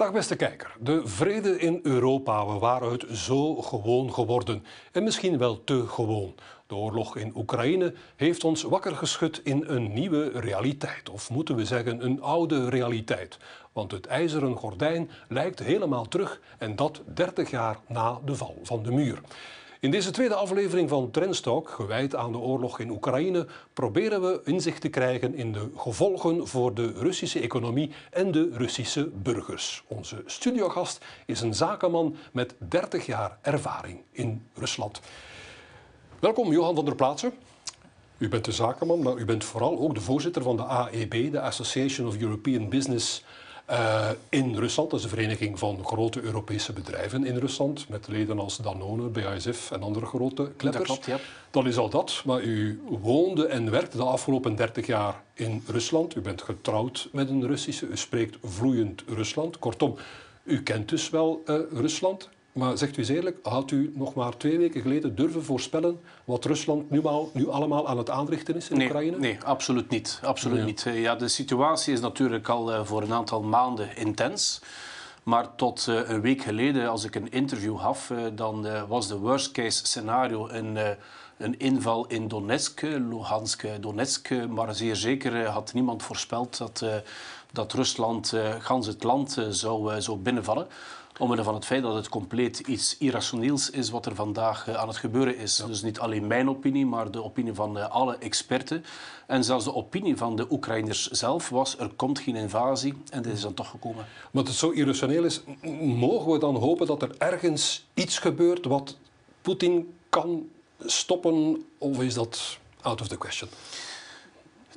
Dag beste kijker. De vrede in Europa, we waren het zo gewoon geworden. En misschien wel te gewoon. De oorlog in Oekraïne heeft ons wakker geschud in een nieuwe realiteit. Of moeten we zeggen een oude realiteit. Want het ijzeren gordijn lijkt helemaal terug en dat 30 jaar na de val van de muur. In deze tweede aflevering van Trendstalk, gewijd aan de oorlog in Oekraïne, proberen we inzicht te krijgen in de gevolgen voor de Russische economie en de Russische burgers. Onze studiogast is een zakenman met 30 jaar ervaring in Rusland. Welkom, Johan van der Plaatsen. U bent de zakenman, maar u bent vooral ook de voorzitter van de AEB, de Association of European Business uh, in Rusland. Dat is een vereniging van grote Europese bedrijven in Rusland, met leden als Danone, BASF en andere grote kleppers. Dat klopt, ja. Dat is al dat, maar u woonde en werkte de afgelopen 30 jaar in Rusland. U bent getrouwd met een Russische, u spreekt vloeiend Rusland. Kortom, u kent dus wel uh, Rusland. Maar zegt u eens eerlijk, had u nog maar twee weken geleden durven voorspellen wat Rusland nu, al, nu allemaal aan het aanrichten is in nee, Oekraïne? Nee, absoluut niet. Absoluut niet. Eh, Ja, de situatie is natuurlijk al eh, voor een aantal maanden intens. Maar tot eh, een week geleden, als ik een interview gaf, eh, dan was de worst case scenario een, een inval in Donetsk, Luhansk, Donetsk. Maar zeer zeker had niemand voorspeld dat, dat Rusland gans het land zou, zou binnenvallen. Omwille van het feit dat het compleet iets irrationeels is wat er vandaag eh, aan het gebeuren is. Dus niet alleen mijn opinie, maar de opinie van eh, alle experten. En zelfs de opinie van de Oekraïners zelf was, er komt geen invasie. En dit is dan toch gekomen. Want het zo irrationeel is, mogen we dan hopen dat er ergens iets gebeurt wat Poetin kan stoppen? Of is dat out of the question?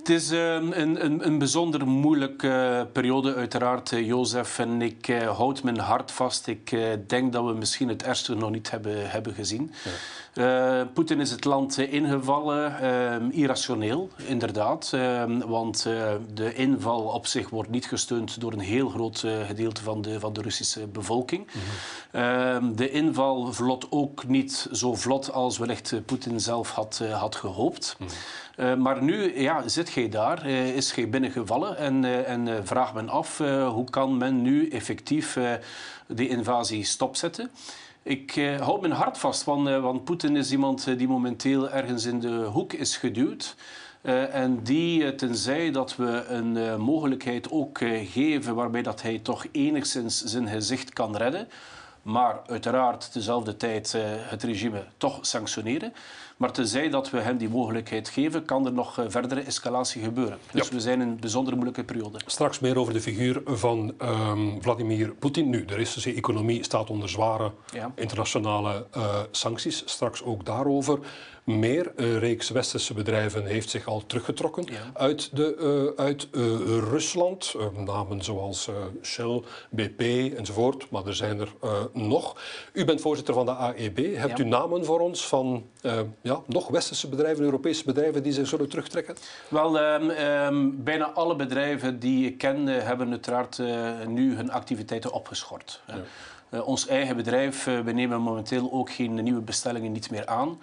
Het is eh, een, een, een bijzonder moeilijke eh, periode, uiteraard, eh, Jozef. En ik eh, houd mijn hart vast. Ik denk dat we misschien het ergste nog niet hebben, hebben gezien. Eh, Poetin is het land ingevallen, eh, irrationeel, inderdaad. Eh, want de inval op zich wordt niet gesteund door een heel groot gedeelte van de, van de Russische bevolking. Eh, de inval vlot ook niet zo vlot als wellicht Poetin zelf had, had gehoopt. Uh, maar nu ja, zit gij daar, uh, is gij binnengevallen en, uh, en vraagt men af hoe kan men nu effectief die invasie stopzetten. Ik uh, houd mijn hart vast, want, want Poetin is iemand die momenteel ergens in de hoek is geduwd. En die, tenzij dat we een mogelijkheid ook geven waarbij dat hij toch enigszins zijn gezicht kan redden, maar uiteraard dezelfde tijd het regime toch sanctioneren. Maar tenzij dat we hem die mogelijkheid geven, kan er nog uh, verdere escalatie gebeuren. Dus Ja. we zijn in een bijzonder moeilijke periode. Straks meer over de figuur van ehm, Vladimir Poetin. Nu, de Russische economie staat onder zware Ja. internationale eh, sancties. Straks ook daarover meer. Een reeks westerse bedrijven heeft zich al teruggetrokken Ja. uit, de, eh, uit eh, Rusland. Eh, namen zoals Shell, BP enzovoort. Maar er zijn er nog. U bent voorzitter van de AEB. Hebt Ja. u namen voor ons van ja, nog westerse bedrijven, Europese bedrijven die zich zullen terugtrekken? Wel, ehm, ehm, bijna alle bedrijven die ik ken hebben uiteraard nu hun activiteiten opgeschort. Eh, ons eigen bedrijf, eh, we nemen momenteel ook geen nieuwe bestellingen niet meer aan.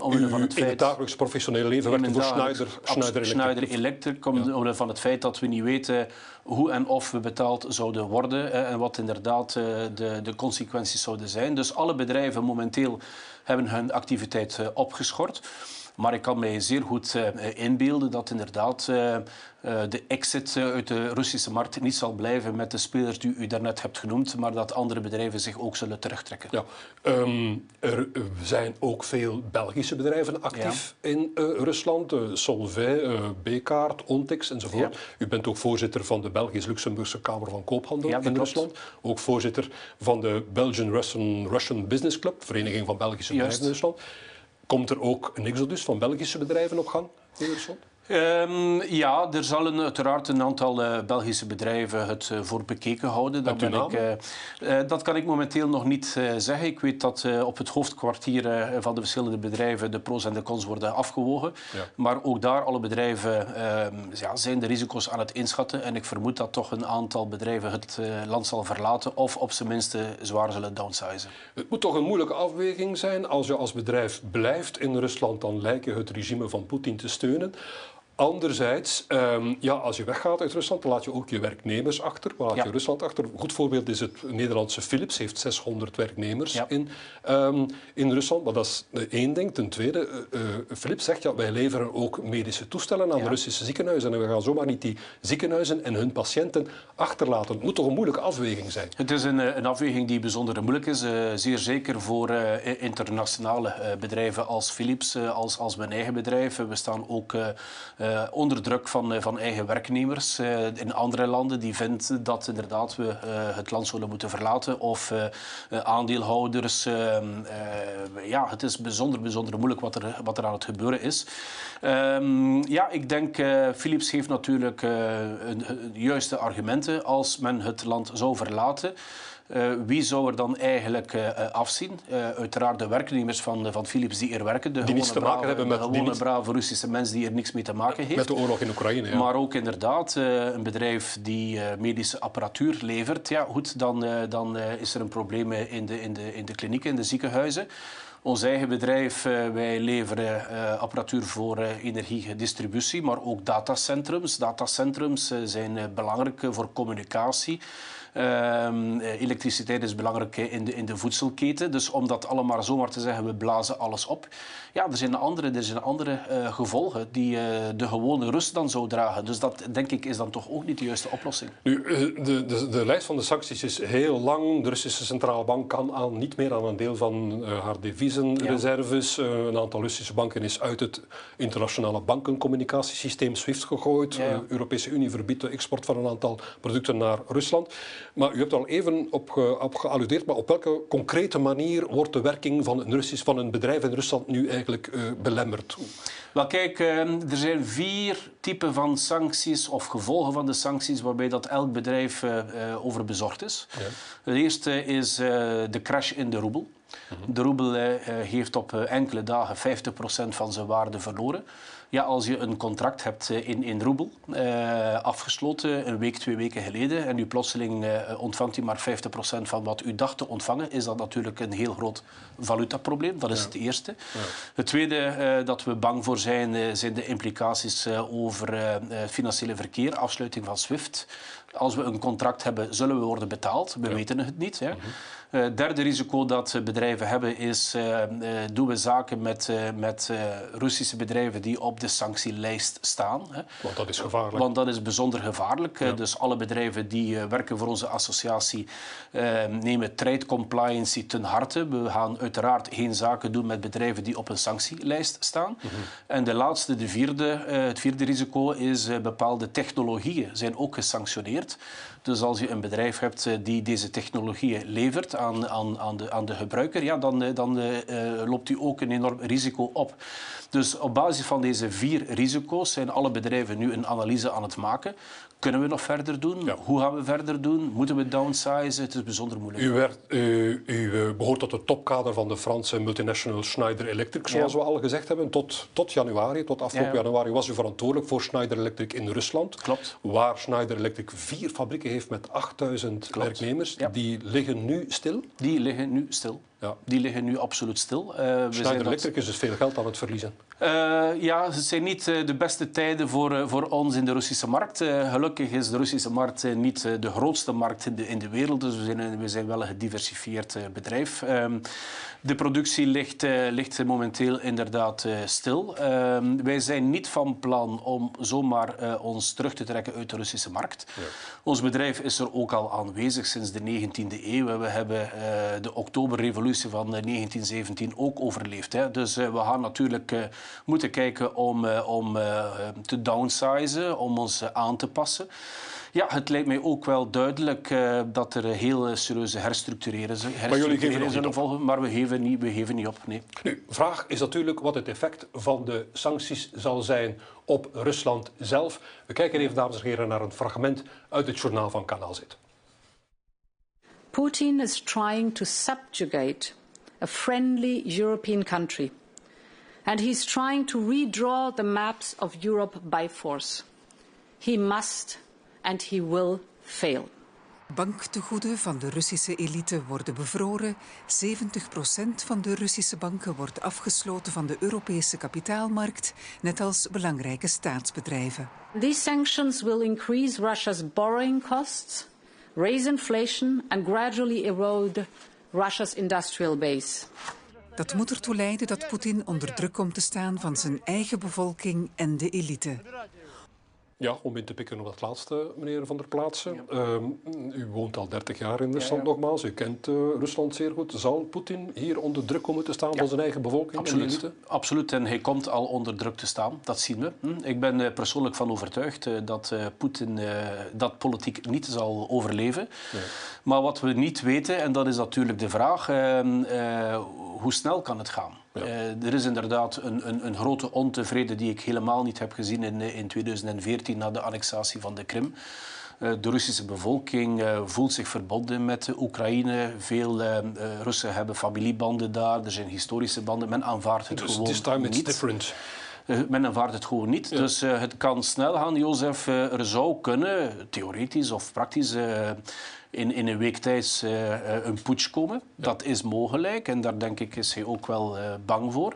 Omwille van het in het feit... dagelijks professionele leven werkt voor Schneider, Schneider Schneider Electric. Omwille van het feit dat we niet weten hoe en of we betaald zouden worden eh, en wat inderdaad eh, de, de consequenties zouden zijn. Dus alle bedrijven momenteel hebben hun activiteit eh, opgeschort. Maar ik kan mij zeer goed eh, inbeelden dat inderdaad eh, eh, de exit uit de Russische markt niet zal blijven met de spelers die u daarnet hebt genoemd, maar dat andere bedrijven zich ook zullen terugtrekken. Ja. Ehm, er zijn ook veel Belgische bedrijven actief in Rusland. Solvay, eh B-Kaart, Ontex enzovoort. U bent ook voorzitter van de Belgisch-Luxemburgse Kamer van Koophandel Ja, in. Rusland. Ook voorzitter van de Belgian-Russian Russian Business Club, Vereniging van Belgische Juist. bedrijven in Rusland. Komt er ook een exodus van Belgische bedrijven op gang in Ehm, ja, er zullen uiteraard een aantal eh, Belgische bedrijven het eh, voor bekeken houden. Dat, ben ik, eh, dat kan ik momenteel nog niet zeggen. Ik weet dat op het hoofdkwartier van de verschillende bedrijven de pro's en de cons worden afgewogen. Ja. Maar ook daar, alle bedrijven ehm, ja, zijn de risico's aan het inschatten. En ik vermoed dat toch een aantal bedrijven het land zal verlaten of op zijn minste zwaar zullen downsizen. Het moet toch een moeilijke afweging zijn. Als je als bedrijf blijft in Rusland, dan lijkt je het regime van Poetin te steunen. Anderzijds, um, ja, als je weggaat uit Rusland, dan laat je ook je werknemers achter. Waar laat Ja. je Rusland achter? Een goed voorbeeld is het Nederlandse Philips, heeft 600 werknemers Ja. in, um, in Rusland. Maar dat is eh, één ding. Ten tweede, uh, uh, Philips zegt, ja, wij leveren ook medische toestellen aan Ja. de Russische ziekenhuizen. En we gaan zomaar niet die ziekenhuizen en hun patiënten achterlaten. Het moet toch een moeilijke afweging zijn? Het is een, eh, een afweging die bijzonder moeilijk is. eh, zeer zeker voor eh, internationale eh, bedrijven als Philips, eh, als, als mijn eigen bedrijf. We staan ook eh, onder druk van, eh, van eigen werknemers eh, in andere landen die vinden dat inderdaad we het land zullen moeten verlaten. Of aandeelhouders. ja, het is bijzonder, bijzonder moeilijk wat er, wat er aan het gebeuren is. Ehm, ja, ik denk, Philips heeft natuurlijk een juiste argumenten als men het land zou verlaten. Uh, wie zou er dan eigenlijk uh, afzien? Uh, uiteraard de werknemers van, van Philips die er werken. De die niets te brave, maken hebben met... De gewone niet... brave Russische mensen die er niks mee te maken heeft. Met de oorlog in Oekraïne, ja. Maar ook inderdaad een bedrijf die medische apparatuur levert. Ja, goed, dan, dan is er een probleem in de, in, de, in de klinieken, in de ziekenhuizen. Ons eigen bedrijf, wij leveren uh, apparatuur voor uh, energiedistributie, maar ook datacentrums. Datacentrums zijn belangrijk voor communicatie. Uh, elektriciteit is belangrijk in de, in de voedselketen. Dus om dat allemaal zomaar te zeggen, we blazen alles op. Ja, er zijn andere, er zijn andere gevolgen die de gewone rust dan zou dragen. Dus dat, denk ik, is dan toch ook niet de juiste oplossing. Nu, de, de, de lijst van de sancties is heel lang. De Russische Centrale Bank kan aan, niet meer aan een deel van haar Ja. een aantal Russische banken is uit het internationale bankencommunicatiesysteem SWIFT gegooid. Ja. De Europese Unie verbiedt de export van een aantal producten naar Rusland. Maar u hebt al even op, ge, op gealludeerd, maar op welke concrete manier wordt de werking van een, Russisch, van een bedrijf in Rusland nu eigenlijk uh, belemmerd? Wel kijk, uh, er zijn vier typen van sancties of gevolgen van de sancties waarbij dat elk bedrijf over bezorgd is. Ja. Het eerste is eh, de crash in de roebel. -hmm. De roebel heeft op enkele dagen 50% van zijn waarde verloren. Ja, als je een contract hebt in, in roebel uh, afgesloten een week, twee weken geleden en u plotseling uh, ontvangt u maar 50% van wat u dacht te ontvangen, is dat natuurlijk een heel groot valutaprobleem. Dat is ja. het eerste. Ja. Het tweede uh, dat we bang voor zijn, zijn de implicaties over financiële verkeer, afsluiting van SWIFT. Als we een contract hebben, zullen we worden betaald. We ja. weten het niet. Hè. Mm -hmm. Uh, derde risico dat bedrijven hebben is, uh, doen we zaken met, met Russische bedrijven die op de sanctielijst staan. Hè. Want dat is gevaarlijk. Want dat is bijzonder gevaarlijk. Ja. Dus alle bedrijven die werken voor onze associatie nemen trade compliance ten harte. We gaan uiteraard geen zaken doen met bedrijven die op een sanctielijst staan. Mm -hmm. En de laatste, de vierde, het vierde risico is bepaalde technologieën zijn ook gesanctioneerd. it. Dus als je een bedrijf hebt die deze technologieën levert aan, aan, aan, de, aan de gebruiker, ja, dan, dan uh, loopt u ook een enorm risico op. Dus op basis van deze vier risico's zijn alle bedrijven nu een analyse aan het maken. Kunnen we nog verder doen? Ja. Hoe gaan we verder doen? Moeten we downsizen? Het is bijzonder moeilijk. U, werd, u behoort tot het topkader van de Franse multinational Schneider Electric, zoals ja. we al gezegd hebben. Tot, tot januari, tot afgelopen ja, januari, was u verantwoordelijk voor Schneider Electric in Rusland. Klopt. Waar Schneider Electric vier fabrieken heeft met 8000 Klopt. werknemers. Die liggen nu stil? Die liggen nu stil. Ja. Die liggen nu absoluut stil. Uh, Schneider Electric is dus veel geld aan het verliezen. Uh, ja, het zijn niet uh, de beste tijden voor, voor ons in de Russische markt. gelukkig is de Russische markt niet de grootste markt in de, in de wereld. Dus we zijn, we zijn wel een gediversifieerd bedrijf. Ehm, de productie ligt, ligt momenteel inderdaad stil. Ehm, wij zijn niet van plan om zomaar ons terug te trekken uit de Russische markt. Ja. Ons bedrijf is er ook al aanwezig sinds de 19e eeuw. We hebben de oktoberrevolutie van 1917 ook overleefd. Hè. Dus we gaan natuurlijk moeten kijken om, om te downsizen, om ons aan te passen. Ja, het lijkt mij ook wel duidelijk uh, dat er heel serieuze herstructureren, herstructureren maar jullie geven zullen volgen, maar we geven niet, we geven niet op. Nee. Nu, vraag is natuurlijk wat het effect van de sancties zal zijn op Rusland zelf. We kijken even, dames en heren, naar een fragment uit het journaal van Kanaal Z. Putin is trying to subjugate a friendly European country. and he's trying to redraw the maps of Europe by force. He must and he will fail. Banktegoeden van de Russische elite worden bevroren. 70% van de Russische banken wordt afgesloten van de Europese kapitaalmarkt, net als belangrijke staatsbedrijven. These sanctions will increase Russia's borrowing costs, raise inflation and gradually erode Russia's industrial base. Dat moet ertoe leiden dat Poetin onder druk komt te staan van zijn eigen bevolking en de elite. Ja, om in te pikken op dat laatste, meneer Van der Plaatsen. Ehm, u woont al 30 jaar in Rusland nogmaals. U kent eh, Rusland zeer goed. Zal Poetin hier onder druk komen te staan van zijn eigen bevolking Absoluut. en? Absoluut, en hij komt al onder druk te staan. Dat zien we. Hm. Ik ben eh, persoonlijk van overtuigd eh, dat Poetin dat politiek niet zal overleven. Maar wat we niet weten, en dat is natuurlijk de vraag, ehm, eh, hoe snel kan het gaan? Eh, er is inderdaad een, een, een grote ontevreden die ik helemaal niet heb gezien in, eh, in 2014 na de annexatie van de Krim. Eh, De Russische bevolking voelt zich verbonden met Oekraïne. Veel Russen hebben familiebanden daar, er zijn historische banden. Men aanvaardt het Dus gewoon this time it's niet. different. Men aanvaardt het gewoon niet. Dus het kan snel gaan, Jozef. Er zou kunnen, theoretisch of praktisch, in, in een week tijd eh, eh, een putsch komen. Dat is mogelijk en daar denk ik is hij ook wel eh, bang voor.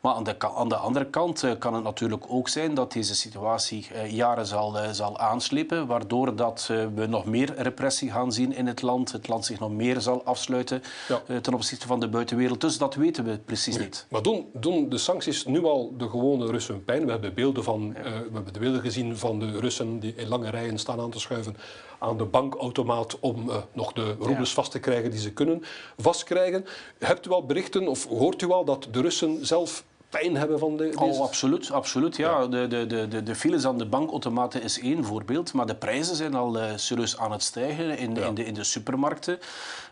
Maar aan de, aan de andere kant kan het natuurlijk ook zijn dat deze situatie jaren zal, zal aanslepen, waardoor dat, we nog meer repressie gaan zien in het land. Het land zich nog meer zal afsluiten Ja. ten opzichte van de buitenwereld. Dus dat weten we precies niet. Maar doen, doen de sancties nu al de gewone Russen pijn? We hebben, beelden van, we hebben de beelden gezien van de Russen die in lange rijen staan aan te schuiven aan de bankautomaat om eh, nog de roebels vast te krijgen die ze kunnen vastkrijgen. Hebt u al berichten of hoort u al dat de Russen zelf pijn hebben van de, deze... Oh, absoluut. absoluut ja. De, de, de, de, de files aan de bankautomaten is één voorbeeld. Maar de prijzen zijn al eh, serieus aan het stijgen in, in, de, in de supermarkten.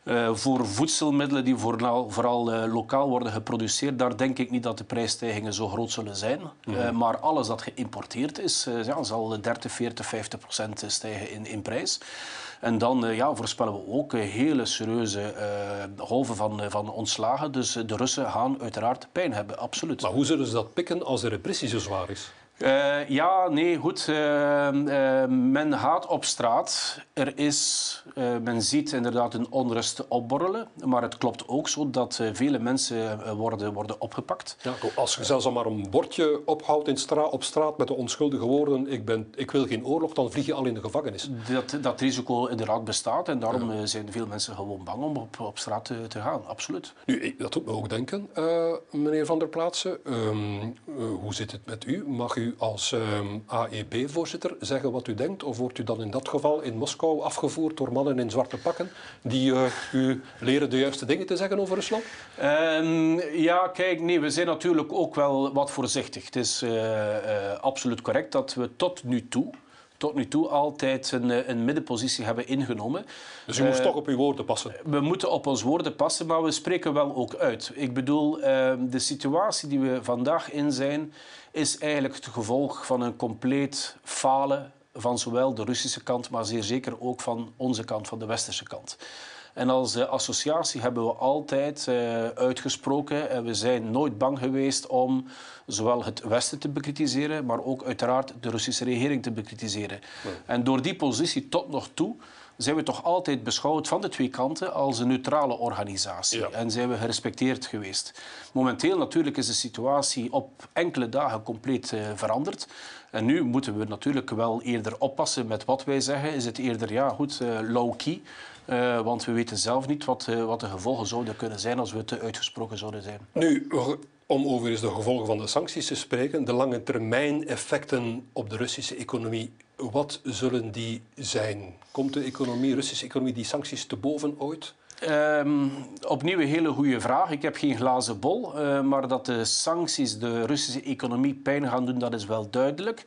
Eh, voor voedselmiddelen die vooral, vooral eh, lokaal worden geproduceerd, daar denk ik niet dat de prijsstijgingen zo groot zullen zijn. Maar alles dat geïmporteerd is, ja, zal 30, 40, 50 procent stijgen in, in prijs. En dan eh, ja, voorspellen we ook eh, hele serieuze eh, golven van, van ontslagen. Dus de Russen gaan uiteraard pijn hebben, absoluut. Maar hoe zullen ze dat pikken als de repressie zo zwaar is? Eh, ja, nee, goed. Eh, eh, men gaat op straat. Er is, eh, men ziet inderdaad een onrust opborrelen. Maar het klopt ook zo dat eh, vele mensen worden, worden opgepakt. Ja, als je zelfs al maar een bordje ophoudt in stra op straat met de onschuldige woorden ik, ben, ik wil geen oorlog, dan vlieg je al in de gevangenis. Dat, dat risico inderdaad bestaat. En daarom zijn veel mensen gewoon bang om op, op straat te, te gaan. Absoluut. Nu, dat doet me ook denken, meneer Van der Plaatsen. Ehm, eh, hoe zit het met u? Mag u als ehm, AEB-voorzitter zeggen wat u denkt? Of wordt u dan in dat geval in Moskou afgevoerd door mannen in zwarte pakken die eh, u leren de juiste dingen te zeggen over Rusland? Ehm, ja, kijk, nee, we zijn natuurlijk ook wel wat voorzichtig. Het is eh, eh, absoluut correct dat we tot nu toe, tot nu toe altijd een, eh, een middenpositie hebben ingenomen. Dus u moest toch op uw woorden passen. We moeten op ons woorden passen, maar we spreken wel ook uit. Ik bedoel, ehm, de situatie die we vandaag in zijn, is eigenlijk het gevolg van een compleet falen van zowel de Russische kant, maar zeer zeker ook van onze kant, van de westerse kant. En als eh, associatie hebben we altijd eh, uitgesproken en we zijn nooit bang geweest om zowel het Westen te bekritiseren, maar ook uiteraard de Russische regering te bekritiseren. En door die positie tot nog toe zijn we toch altijd beschouwd van de twee kanten als een neutrale organisatie. Ja. En zijn we gerespecteerd geweest. Momenteel natuurlijk is de situatie op enkele dagen compleet eh, veranderd. En nu moeten we natuurlijk wel eerder oppassen met wat wij zeggen. Is het eerder, ja goed, eh, low-key. Eh, want we weten zelf niet wat, eh, wat de gevolgen zouden kunnen zijn als we te uitgesproken zouden zijn. Nu, om over eens de gevolgen van de sancties te spreken, de lange termijn effecten op de Russische economie, wat zullen die zijn? Komt de economie, Russische economie die sancties te boven ooit? Ehm, opnieuw een hele goede vraag. Ik heb geen glazen bol, eh, maar dat de sancties de Russische economie pijn gaan doen, dat is wel duidelijk.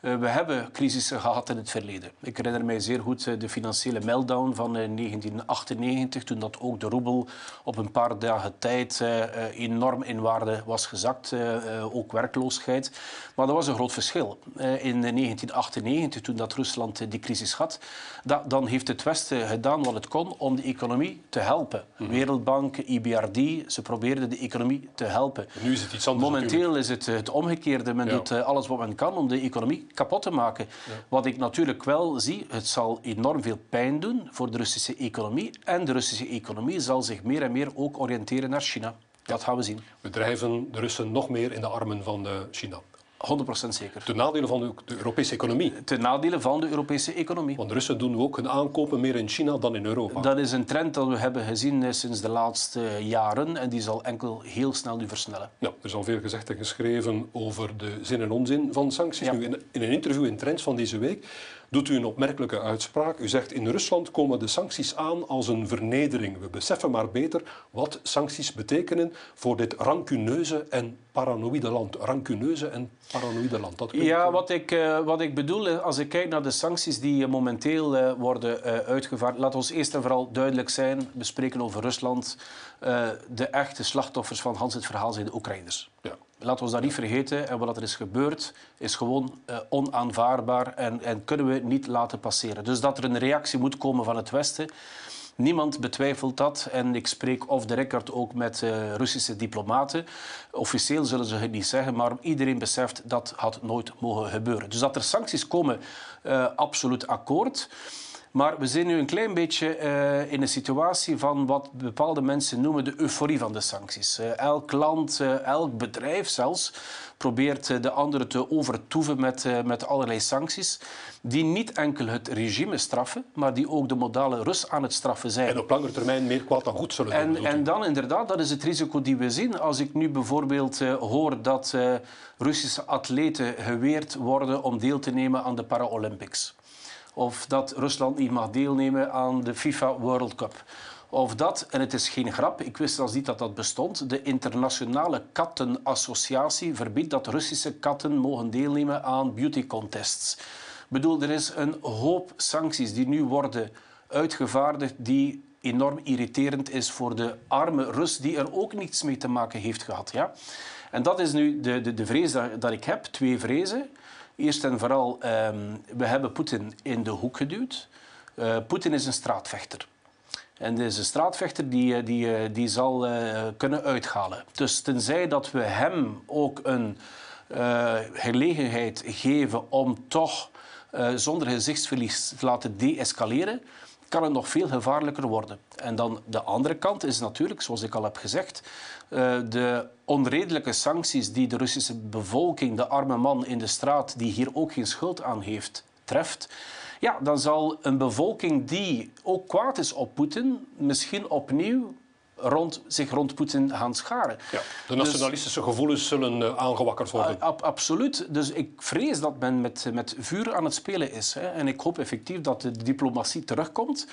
Eh, we hebben crisissen gehad in het verleden. Ik herinner mij zeer goed eh, de financiële meltdown van eh, 1998, toen dat ook de roebel op een paar dagen tijd eh, eh, enorm in waarde was gezakt, eh, eh, ook werkloosheid. Maar dat was een groot verschil. Eh, in 1998, toen dat Rusland eh, die crisis had, da- dan heeft het Westen gedaan wat het kon om de economie te helpen. Wereldbank, IBRD, ze probeerden de economie te helpen. Nu is het iets anders. natuurlijk. Momenteel is het het omgekeerde. Men Ja. doet eh, alles wat men kan om de economie kapot te maken. Wat ik natuurlijk wel zie, het zal enorm veel pijn doen voor de Russische economie. En de Russische economie zal zich meer en meer ook oriënteren naar China. Dat gaan we zien. We drijven de Russen nog meer in de armen van uh, China. 100% zeker. Ten nadele van de, Europese economie. Ten nadele van de Europese economie. Want de Russen doen ook hun aankopen meer in China dan in Europa. Dat is een trend dat we hebben gezien eh, sinds de laatste jaren en die zal enkel heel snel nu versnellen. Ja, er is al veel gezegd en geschreven over de zin en onzin van sancties. Nu, in, in een interview in Trends van deze week doet u een opmerkelijke uitspraak. U zegt in Rusland komen de sancties aan als een vernedering. We beseffen maar beter wat sancties betekenen voor dit rancuneuze en paranoïde land. Rancuneuze en paranoïde land. Dat ja, wat ik, uh, wat ik bedoel, als ik kijk naar de sancties die momenteel uh, worden uh, uitgevaard, laat ons eerst en vooral duidelijk zijn, we spreken over Rusland. de echte slachtoffers van Hans het verhaal zijn de Oekraïners. Ja. Laten we dat niet vergeten. En wat er is gebeurd, is gewoon uh, onaanvaardbaar en, en kunnen we niet laten passeren. Dus dat er een reactie moet komen van het Westen. Niemand betwijfelt dat. En ik spreek off the record ook met uh, Russische diplomaten. Officieel zullen ze het niet zeggen, maar iedereen beseft dat had nooit mogen gebeuren. Dus dat er sancties komen, uh, absoluut akkoord. Maar we zijn nu een klein beetje uh, in een situatie van wat bepaalde mensen noemen de euforie van de sancties. Uh, elk land, uh, elk bedrijf zelfs, probeert de andere te overtoeven met, met allerlei sancties. Die niet enkel het regime straffen, maar die ook de modale Rus aan het straffen zijn. En op lange termijn meer kwaad dan goed zullen doen. En, en dan inderdaad, dat is het risico die we zien. Als ik nu bijvoorbeeld hoor dat Russische atleten geweerd worden om deel te nemen aan de Paralympics. Of dat Rusland niet mag deelnemen aan de FIFA World Cup. Of dat, en het is geen grap, ik wist zelfs niet dat dat bestond, de Internationale Kattenassociatie verbiedt dat Russische katten mogen deelnemen aan beauty contests. Ik bedoel, er is een hoop sancties die nu worden uitgevaardigd die enorm irriterend is voor de arme Rus die er ook niets mee te maken heeft gehad. Ja? En dat is nu de, de, de vrees dat, dat ik heb, twee vrezen. Eerst en vooral, um, we hebben Poetin in de hoek geduwd. Uh, Poetin is een straatvechter. En deze straatvechter die, eh, die, eh, die zal kunnen uithalen. Dus tenzij dat we hem ook een gelegenheid geven om toch zonder gezichtsverlies te laten deescaleren, kan het nog veel gevaarlijker worden. En dan de andere kant is natuurlijk, zoals ik al heb gezegd, uh, de onredelijke sancties die de Russische bevolking, de arme man in de straat, die hier ook geen schuld aan heeft, treft. Ja, dan zal een bevolking die ook kwaad is op Poetin misschien opnieuw rond, zich rond Poetin gaan scharen. Ja, de dus- nationalistische gevoelens zullen uh, aangewakkerd worden. ab absoluut. Dus ik vrees dat men met, met vuur aan het spelen is. Hè. En ik hoop effectief dat de diplomatie terugkomt.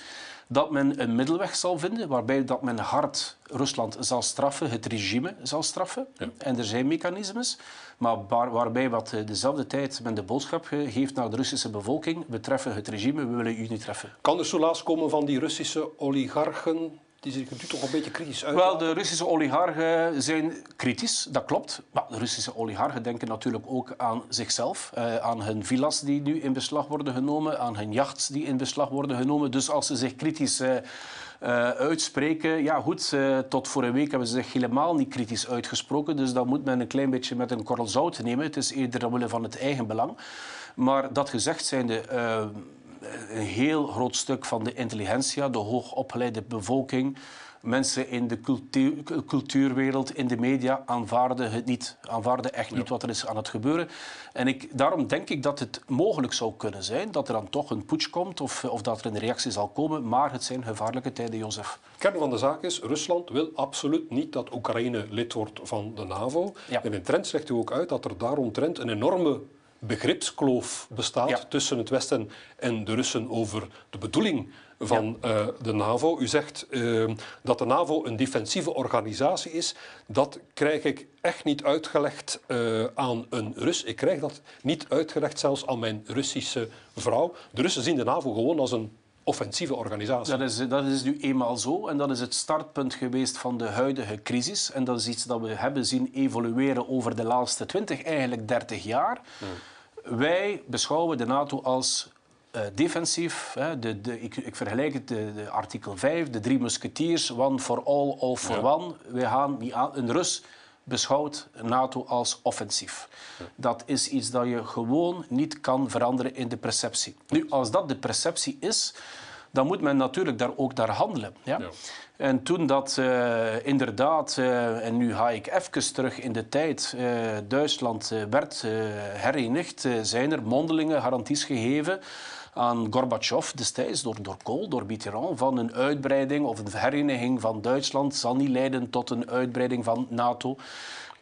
Dat men een middelweg zal vinden waarbij dat men hard Rusland zal straffen, het regime zal straffen. Ja. En er zijn mechanismes. Maar waar, waarbij wat eh, dezelfde tijd men de boodschap geeft naar de Russische bevolking. We treffen het regime, we willen u niet treffen. Kan er soelaas komen van die Russische oligarchen die zich nu toch een beetje kritisch uit. Wel, de Russische oligarchen zijn kritisch, dat klopt. Maar de Russische oligarchen denken natuurlijk ook aan zichzelf, eh, aan hun villas die nu in beslag worden genomen, aan hun jachts die in beslag worden genomen. Dus als ze zich kritisch uh, uh, uitspreken, ja goed, tot voor een week hebben ze zich helemaal niet kritisch uitgesproken. Dus dat moet men een klein beetje met een korrel zout nemen. Het is eerder omwille van het eigen belang. Maar dat gezegd zijnde een heel groot stuk van de intelligentia, de hoogopgeleide bevolking, mensen in de cultuur, cultuurwereld, in de media, aanvaarden het niet. Aanvaarden echt niet wat er is aan het gebeuren. En ik, daarom denk ik dat het mogelijk zou kunnen zijn dat er dan toch een putsch komt of, of dat er een reactie zal komen. Maar het zijn gevaarlijke tijden, Jozef. Kern van de zaak is, Rusland wil absoluut niet dat Oekraïne lid wordt van de NAVO. En in trend legt u ook uit dat er daaromtrent een enorme begripskloof bestaat tussen het Westen en de Russen over de bedoeling van uh, de NAVO. U zegt uh, dat de NAVO een defensieve organisatie is. Dat krijg ik echt niet uitgelegd uh, aan een Rus. Ik krijg dat niet uitgelegd zelfs aan mijn Russische vrouw. De Russen zien de NAVO gewoon als een offensieve organisatie. Dat is, dat is nu eenmaal zo en dat is het startpunt geweest van de huidige crisis. En dat is iets dat we hebben zien evolueren over de laatste 20, eigenlijk 30 jaar. Hmm. Wij beschouwen de NATO als uh, defensief. Hè, de, de, ik, ik, vergelijk het, de, de, artikel 5, de drie musketiers, one for all, all for one. Wij gaan niet aan, een Rus beschouwt NATO als offensief. Dat is iets dat je gewoon niet kan veranderen in de perceptie. Nu, als dat de perceptie is, dan moet men natuurlijk daar ook naar handelen. Ja? ja. En toen dat uh, inderdaad, uh, en nu ga ik even terug in de tijd, uh, Duitsland werd herenigd, zijn er mondelinge garanties gegeven aan Gorbachev destijds door, door Kool, door Mitterrand, van een uitbreiding of een hereniging van Duitsland zal niet leiden tot een uitbreiding van NATO.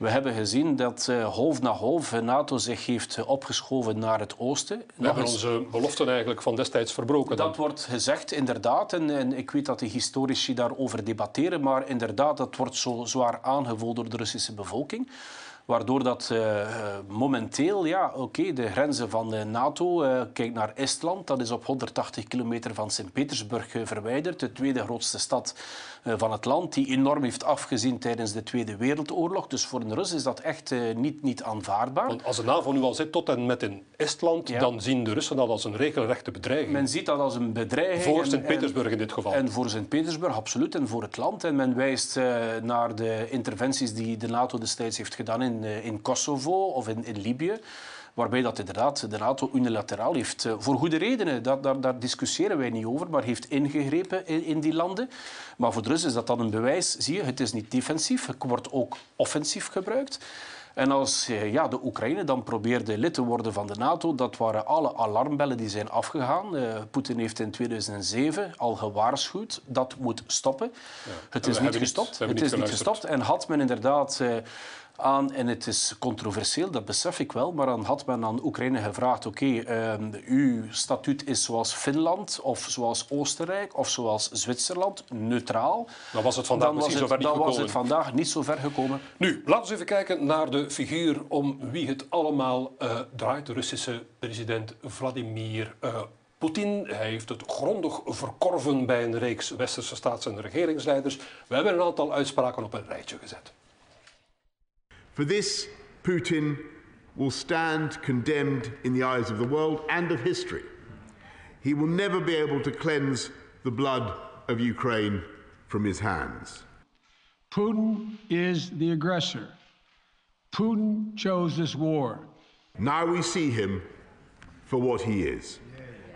We hebben gezien dat uh, half na half NATO zich heeft opgeschoven naar het oosten. We Nog hebben onze beloften eigenlijk van destijds verbroken. Dat wordt gezegd, inderdaad. En, en, ik weet dat de historici daarover debatteren. Maar inderdaad, dat wordt zo zwaar aangevoeld door de Russische bevolking. Waardoor dat uh, momenteel, ja, oké, okay, de grenzen van de NATO, uh, kijk naar Estland, dat is op 180 kilometer van Sint-Petersburg verwijderd, de tweede grootste stad van het land, die enorm heeft afgezien tijdens de Tweede Wereldoorlog. Dus voor een Rus is dat echt niet, niet aanvaardbaar. Want als de NAVO nu al zit tot en met in Estland, ja. dan zien de Russen dat als een regelrechte bedreiging. Men ziet dat als een bedreiging. Voor Sint-Petersburg in dit geval. En voor Sint-Petersburg, absoluut, en voor het land. En men wijst naar de interventies die de NATO destijds heeft gedaan in in, in Kosovo of in, in Libië. Waarbij dat inderdaad de NATO unilateraal heeft, voor goede redenen, dat, daar, daar discussiëren wij niet over, maar heeft ingegrepen in, in, die landen. Maar voor de Russen is dat dan een bewijs, zie je, het is niet defensief, het wordt ook offensief gebruikt. En als ja, de Oekraïne dan probeerde lid te worden van de NATO, dat waren alle alarmbellen die zijn afgegaan. Uh, Poetin heeft in 2007 al gewaarschuwd, dat moet stoppen. Ja. Het is niet gestopt. Niet, het is niet gestopt. En had men inderdaad... Uh, aan, en het is controversieel, dat besef ik wel, maar dan had men aan Oekraïne gevraagd, oké, okay, uh, uw statuut is zoals Finland of zoals Oostenrijk of zoals Zwitserland, neutraal. Dan was het vandaag dan misschien het, zover niet dan gekomen. was het vandaag niet zo ver gekomen. Nu, laten we even kijken naar de figuur om wie het allemaal uh, draait. De Russische president Vladimir uh, Poetin. Hij heeft het grondig verkorven bij een reeks westerse staats- en regeringsleiders. We hebben een aantal uitspraken op een rijtje gezet. For this, Putin will stand condemned in the eyes of the world and of history. He will never be able to cleanse the blood of Ukraine from his hands. Putin is the aggressor. Putin chose this war. Now we see him for what he is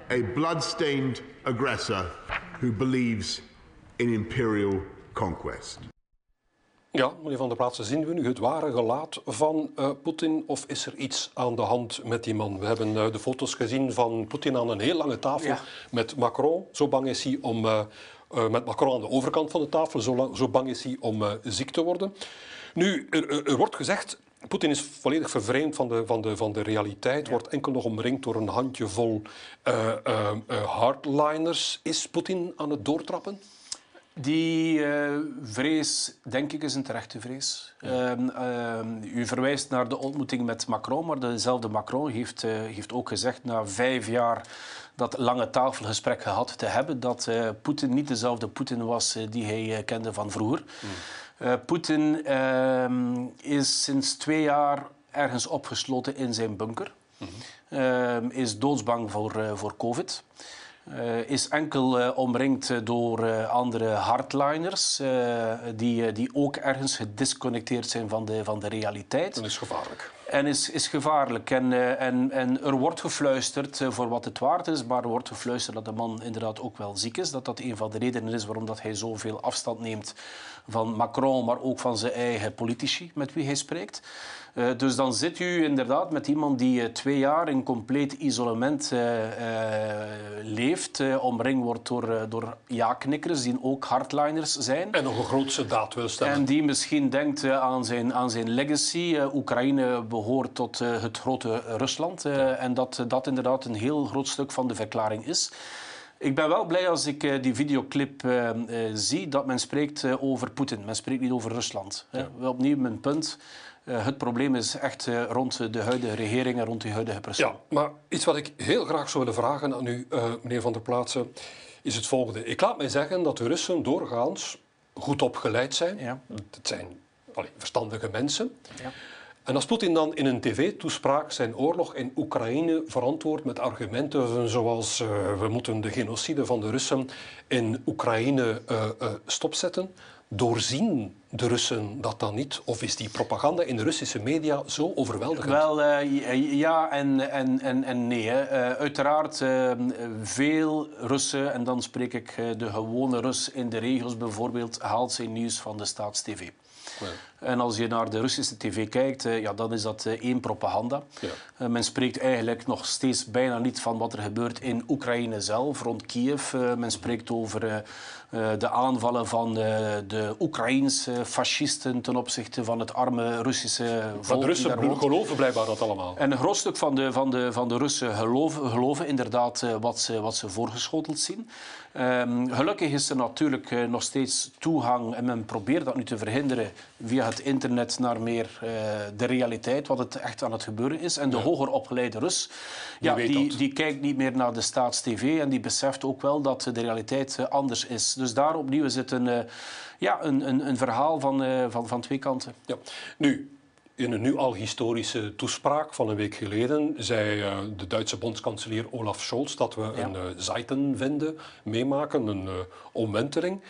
a blood-stained aggressor who believes in imperial conquest. Ja, meneer Van der Plaatsen, zien we nu het ware gelaat van uh, Poetin of is er iets aan de hand met die man? We hebben uh, de foto's gezien van Poetin aan een heel lange tafel ja. met Macron. Zo bang is hij om, uh, met Macron aan de overkant van de tafel, zo, lang, zo bang is hij om ziek te worden. Nu, er, er wordt gezegd, Poetin is volledig vervreemd van de, van de, van de realiteit, ja. wordt enkel nog omringd door een handjevol hardliners. Is Poetin aan het doortrappen? Die uh, vrees, denk ik, is een terechte vrees. Ja. Uh, uh, u verwijst naar de ontmoeting met Macron, maar dezelfde Macron heeft, heeft ook gezegd na vijf jaar dat lange tafelgesprek gehad te hebben, dat Poetin niet dezelfde Poetin was die hij kende van vroeger. Mm. Poetin ehm, is sinds twee jaar ergens opgesloten in zijn bunker. Mm -hmm. is doodsbang voor, voor COVID. Uh, is enkel uh, omringd door uh, andere hardliners die, die ook ergens gedisconnecteerd zijn van de, van de realiteit. Dat is gevaarlijk. En is, is gevaarlijk. En, en, en er wordt gefluisterd, voor wat het waard is, maar er wordt gefluisterd dat de man inderdaad ook wel ziek is. Dat dat een van de redenen is waarom dat hij zoveel afstand neemt van Macron, maar ook van zijn eigen politici met wie hij spreekt. Uh, dus dan zit u inderdaad met iemand die twee jaar in compleet isolement leeft, omringd wordt door, door ja-knikkers die ook hardliners zijn. En nog een grootste daad wil stellen. En die misschien denkt aan, zijn, aan zijn legacy. Oekraïne behoort tot het grote Rusland. En dat dat inderdaad een heel groot stuk van de verklaring is. Ik ben wel blij als ik uh, die videoclip uh, uh, zie dat men spreekt over Poetin. Men spreekt niet over Rusland. Ja. Opnieuw mijn punt. het probleem is echt rond de huidige regering en rond die huidige persoon. Ja, maar iets wat ik heel graag zou willen vragen aan u, meneer Van der Plaatsen, is het volgende. Ik laat mij zeggen dat de Russen doorgaans goed opgeleid zijn. Ja. Het zijn allee, verstandige mensen. Ja. En als Poetin dan in een tv-toespraak zijn oorlog in Oekraïne verantwoordt met argumenten zoals uh, we moeten de genocide van de Russen in Oekraïne uh, uh, stopzetten, doorzien de Russen dat dan niet? Of is die propaganda in de Russische media zo overweldigend? Wel, ja en, en, en, en nee. Uiteraard, veel Russen, en dan spreek ik de gewone Rus in de regio's bijvoorbeeld, haalt zijn nieuws van de staatstv. Ja. En als je naar de Russische tv kijkt, ja, dan is dat één propaganda. Ja. men spreekt eigenlijk nog steeds bijna niet van wat er gebeurt in Oekraïne zelf, rond Kiev. men spreekt over de aanvallen van uh, de Oekraïense fascisten ten opzichte van het arme Russische volk. De Russen geloven blijkbaar dat allemaal. En een groot stuk van de, van de, van de Russen geloven, geloven inderdaad uh, wat, ze, wat ze voorgeschoteld zien. Um, gelukkig is er natuurlijk nog steeds toegang, en men probeert dat nu te verhinderen via het internet, naar meer de realiteit, wat het echt aan het gebeuren is. En de ja. hoger opgeleide Rus, die, ja, die, die kijkt niet meer naar de staatstv en die beseft ook wel dat de realiteit anders is. Dus daar opnieuw is het een, uh, ja, een, een, een verhaal van, uh, van, van twee kanten. Ja. Nu, in een nu al historische toespraak van een week geleden zei uh, de Duitse bondskanselier Olaf Scholz dat we ja. een uh, Zeitenwende meemaken, een uh, omwenteling.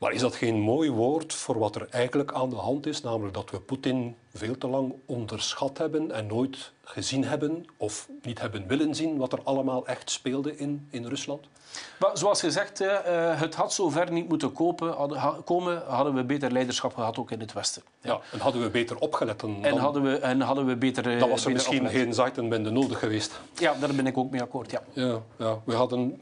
Maar is dat geen mooi woord voor wat er eigenlijk aan de hand is? Namelijk dat we Poetin veel te lang onderschat hebben en nooit gezien hebben of niet hebben willen zien wat er allemaal echt speelde in, in Rusland? Maar zoals gezegd, uh, het had zover niet moeten kopen, komen, hadden we beter leiderschap gehad ook in het Westen. Ja, ja en hadden we beter opgelet dan... En hadden we, en hadden we beter Dan was er beter misschien opgelet. geen Zeitenwende nodig geweest. Ja, daar ben ik ook mee akkoord, ja. Ja, ja we hadden...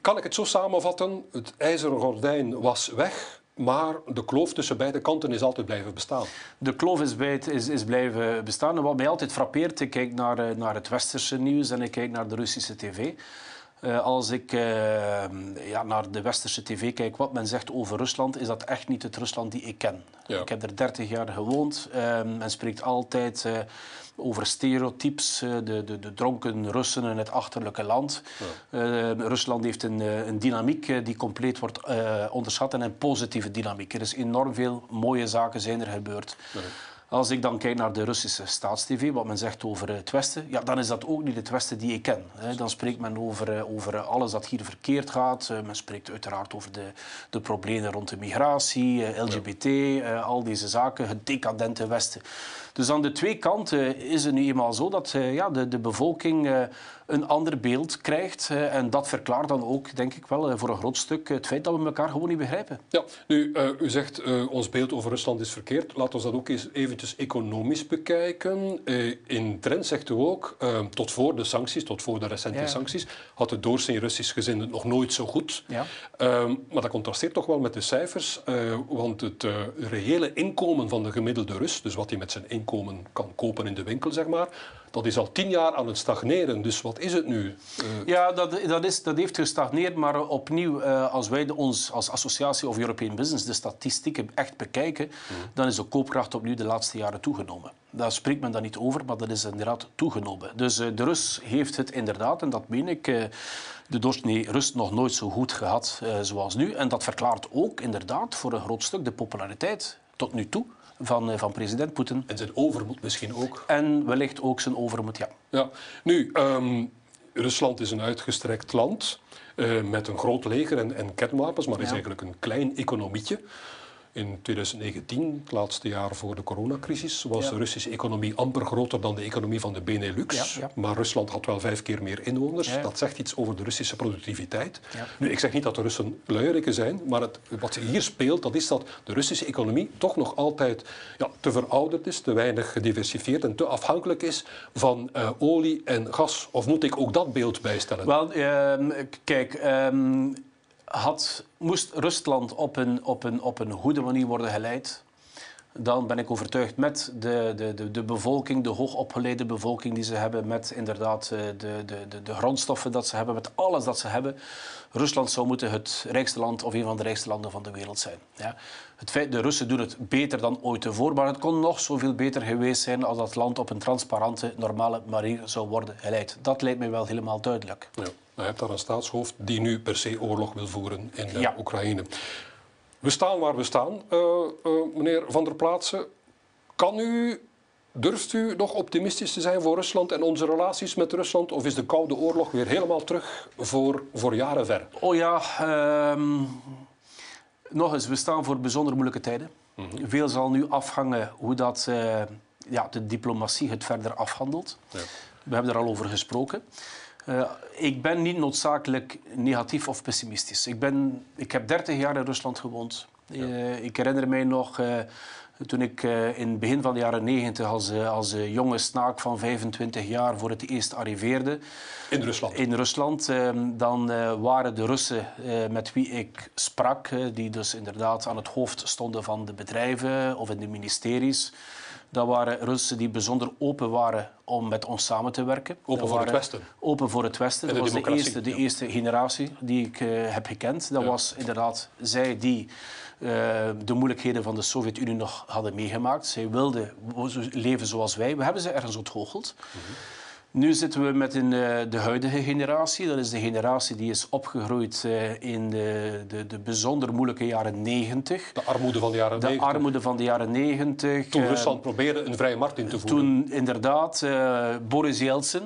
Kan ik het zo samenvatten? Het ijzeren gordijn was weg, maar de kloof tussen beide kanten is altijd blijven bestaan. De kloof is, bij is, is blijven bestaan. En wat mij altijd frappeert, ik kijk naar, naar het westerse nieuws en ik kijk naar de Russische tv. Uh, als ik uh, ja, naar de westerse tv kijk, wat men zegt over Rusland, is dat echt niet het Rusland die ik ken. Ja. Ik heb er 30 jaar gewoond. Uh, men spreekt altijd over stereotypes, de, de, de, dronken Russen in het achterlijke land. Ja. Rusland heeft een, een, dynamiek die compleet wordt onderschat en een positieve dynamiek. Er is enorm veel mooie zaken zijn er gebeurd. Ja. Als ik dan kijk naar de Russische staatstv, wat men zegt over het Westen, ja, dan is dat ook niet het Westen die ik ken. Dan spreekt men over, over alles dat hier verkeerd gaat. Men spreekt uiteraard over de, de problemen rond de migratie, LGBT, ja. al deze zaken, het decadente Westen. Dus aan de twee kanten is het nu eenmaal zo dat ja, de, de bevolking een ander beeld krijgt. En dat verklaart dan ook, denk ik wel, voor een groot stuk het feit dat we elkaar gewoon niet begrijpen. Ja, nu, uh, u zegt uh, ons beeld over Rusland is verkeerd. Laten we dat ook eens eventjes economisch bekijken. Uh, in Trend zegt u ook, tot voor de sancties, tot voor de recente ja. sancties, had het doorsnee Russisch gezin het nog nooit zo goed. Ja. maar dat contrasteert toch wel met de cijfers, want het reële inkomen van de gemiddelde Rus, dus wat hij met zijn inkomen kan kopen in de winkel, zeg maar, dat is al tien jaar aan het stagneren. Dus wat is het nu? Uh... Ja, dat, dat, is, dat heeft gestagneerd. Maar opnieuw, uh, als wij de, ons als Associatie of European Business de statistieken echt bekijken, mm. dan is de koopkracht opnieuw de laatste jaren toegenomen. Daar spreekt men dan niet over, maar dat is inderdaad toegenomen. Dus uh, de Rus heeft het inderdaad, en dat meen ik, de doorsnee Rus nog nooit zo goed gehad zoals nu. En dat verklaart ook inderdaad voor een groot stuk de populariteit tot nu toe van, van president Poetin. En zijn overmoed misschien ook. En wellicht ook zijn overmoed, ja. ja. Nu, um, Rusland is een uitgestrekt land uh, met een groot leger en, en kernwapens, maar ja. is eigenlijk een klein economietje. In 2019, het laatste jaar voor de coronacrisis, was ja. de Russische economie amper groter dan de economie van de Benelux. Ja, ja. Maar Rusland had wel vijf keer meer inwoners. Dat zegt iets over de Russische productiviteit. Nu, ik zeg niet dat de Russen luieriken zijn, maar het, wat hier speelt, dat is dat de Russische economie toch nog altijd te verouderd is, te weinig gediversifieerd en te afhankelijk is van uh, olie en gas. Of moet ik ook dat beeld bijstellen? Wel, uh, kijk. Uh, had, moest Rusland op een, op, een, op een goede manier worden geleid, dan ben ik overtuigd met de, de, de, de bevolking, de hoogopgeleide bevolking die ze hebben, met inderdaad de, de, de, de grondstoffen dat ze hebben, met alles dat ze hebben. Rusland zou moeten het rijkste land of een van de rijkste landen van de wereld zijn. Ja. Het feit, de Russen doen het beter dan ooit tevoren, maar het kon nog zoveel beter geweest zijn als dat land op een transparante, normale manier zou worden geleid. Dat lijkt mij wel helemaal duidelijk. Ja. Je hebt daar een staatshoofd die nu per se oorlog wil voeren in de ja. Oekraïne. We staan waar we staan, uh, uh, meneer Van der Plaatsen. Kan u, durft u nog optimistisch te zijn voor Rusland en onze relaties met Rusland? Of is de Koude Oorlog weer helemaal terug voor, voor jaren ver? Oh ja, um, Nog eens, we staan voor bijzonder moeilijke tijden. Veel zal nu afhangen hoe dat, uh, ja, de diplomatie het verder afhandelt. Ja. We hebben er al over gesproken. Uh, ik ben niet noodzakelijk negatief of pessimistisch. Ik, ben, ik heb 30 jaar in Rusland gewoond. Ja. Uh, ik herinner mij nog toen ik in het begin van de jaren 90 als, als jonge snaak van 25 jaar voor het eerst arriveerde. In Rusland? In Rusland. Ehm, dan waren de Russen met wie ik sprak, die dus inderdaad aan het hoofd stonden van de bedrijven of in de ministeries. Dat waren Russen die bijzonder open waren om met ons samen te werken. Open voor het Westen? Open voor het Westen. Dat was de eerste, de eerste generatie die ik heb gekend. Dat ja. was inderdaad zij die uh, de moeilijkheden van de Sovjet-Unie nog hadden meegemaakt. Zij wilden leven zoals wij. We hebben ze ergens ontgoocheld. Mm -hmm. Nu zitten we met een, uh, de huidige generatie. Dat is de generatie die is opgegroeid uh, in de, de, de, bijzonder moeilijke jaren 90. De armoede van de jaren de 90. De armoede van de jaren 90. Toen Rusland probeerde een vrije markt in te voeren. Toen inderdaad Boris Yeltsin,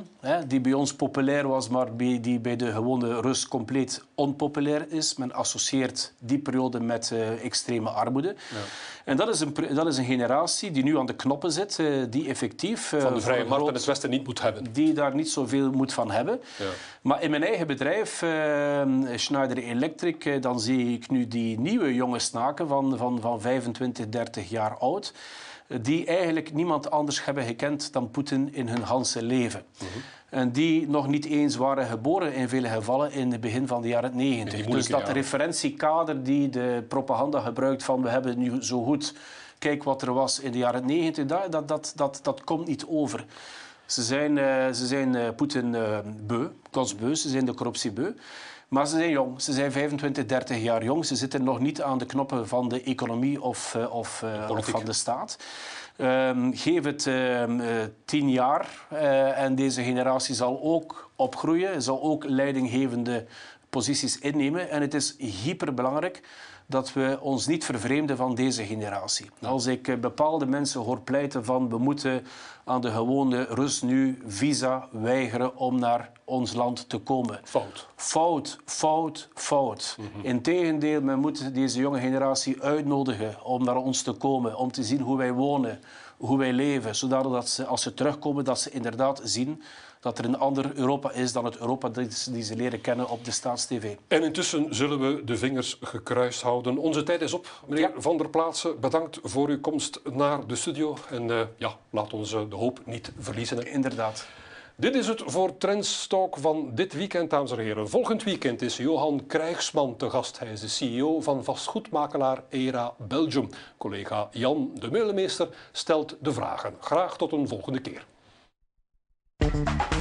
die bij ons populair was, maar die bij de gewone Rus compleet onpopulair is. Men associeert die periode met extreme armoede. Ja. En dat is, een, dat is een generatie die nu aan de knoppen zit, die effectief... Van de vrije markt in het Westen niet moet hebben. Die daar niet zoveel moet van hebben. Ja. Maar in mijn eigen bedrijf, uh, Schneider Electric, dan zie ik nu die nieuwe jonge snaken van, van, van 25, 30 jaar oud die eigenlijk niemand anders hebben gekend dan Poetin in hun hele leven. Mm -hmm. En die nog niet eens waren geboren in vele gevallen in het begin van de jaren 90. Dus dat jaren. referentiekader die de propaganda gebruikt van we hebben nu zo goed, kijk wat er was in de jaren 90, dat, dat, dat, dat, dat komt niet over. Ze zijn, uh, ze zijn uh, Poetin uh, beu, kotsbeu, ze zijn de corruptie beu. Maar ze zijn jong, ze zijn 25, 30 jaar jong. Ze zitten nog niet aan de knoppen van de economie of, of, of van de staat. Um, geef het um, uh, tien jaar uh, en deze generatie zal ook opgroeien, zal ook leidinggevende posities innemen. En het is hyperbelangrijk dat we ons niet vervreemden van deze generatie. Als ik uh, bepaalde mensen hoor pleiten van we moeten aan de gewone Rus nu visa weigeren om naar ons land te komen. Fout. Fout, fout, fout. Mm -hmm. Integendeel, men moet deze jonge generatie uitnodigen om naar ons te komen, om te zien hoe wij wonen, hoe wij leven, zodat ze, als ze terugkomen, dat ze inderdaad zien dat er een ander Europa is dan het Europa die ze leren kennen op de Staatstv. En intussen zullen we de vingers gekruist houden. Onze tijd is op. Meneer ja. Van der Plaatsen, bedankt voor uw komst naar de studio. En uh, ja, laat ons de hoop niet verliezen. Inderdaad. Dit is het voor Trendstalk van dit weekend, dames en heren. Volgend weekend is Johan Krijgsman te gast. Hij is de CEO van vastgoedmakelaar ERA Belgium. Collega Jan de Meulemeester stelt de vragen. Graag tot een volgende keer. Thank you.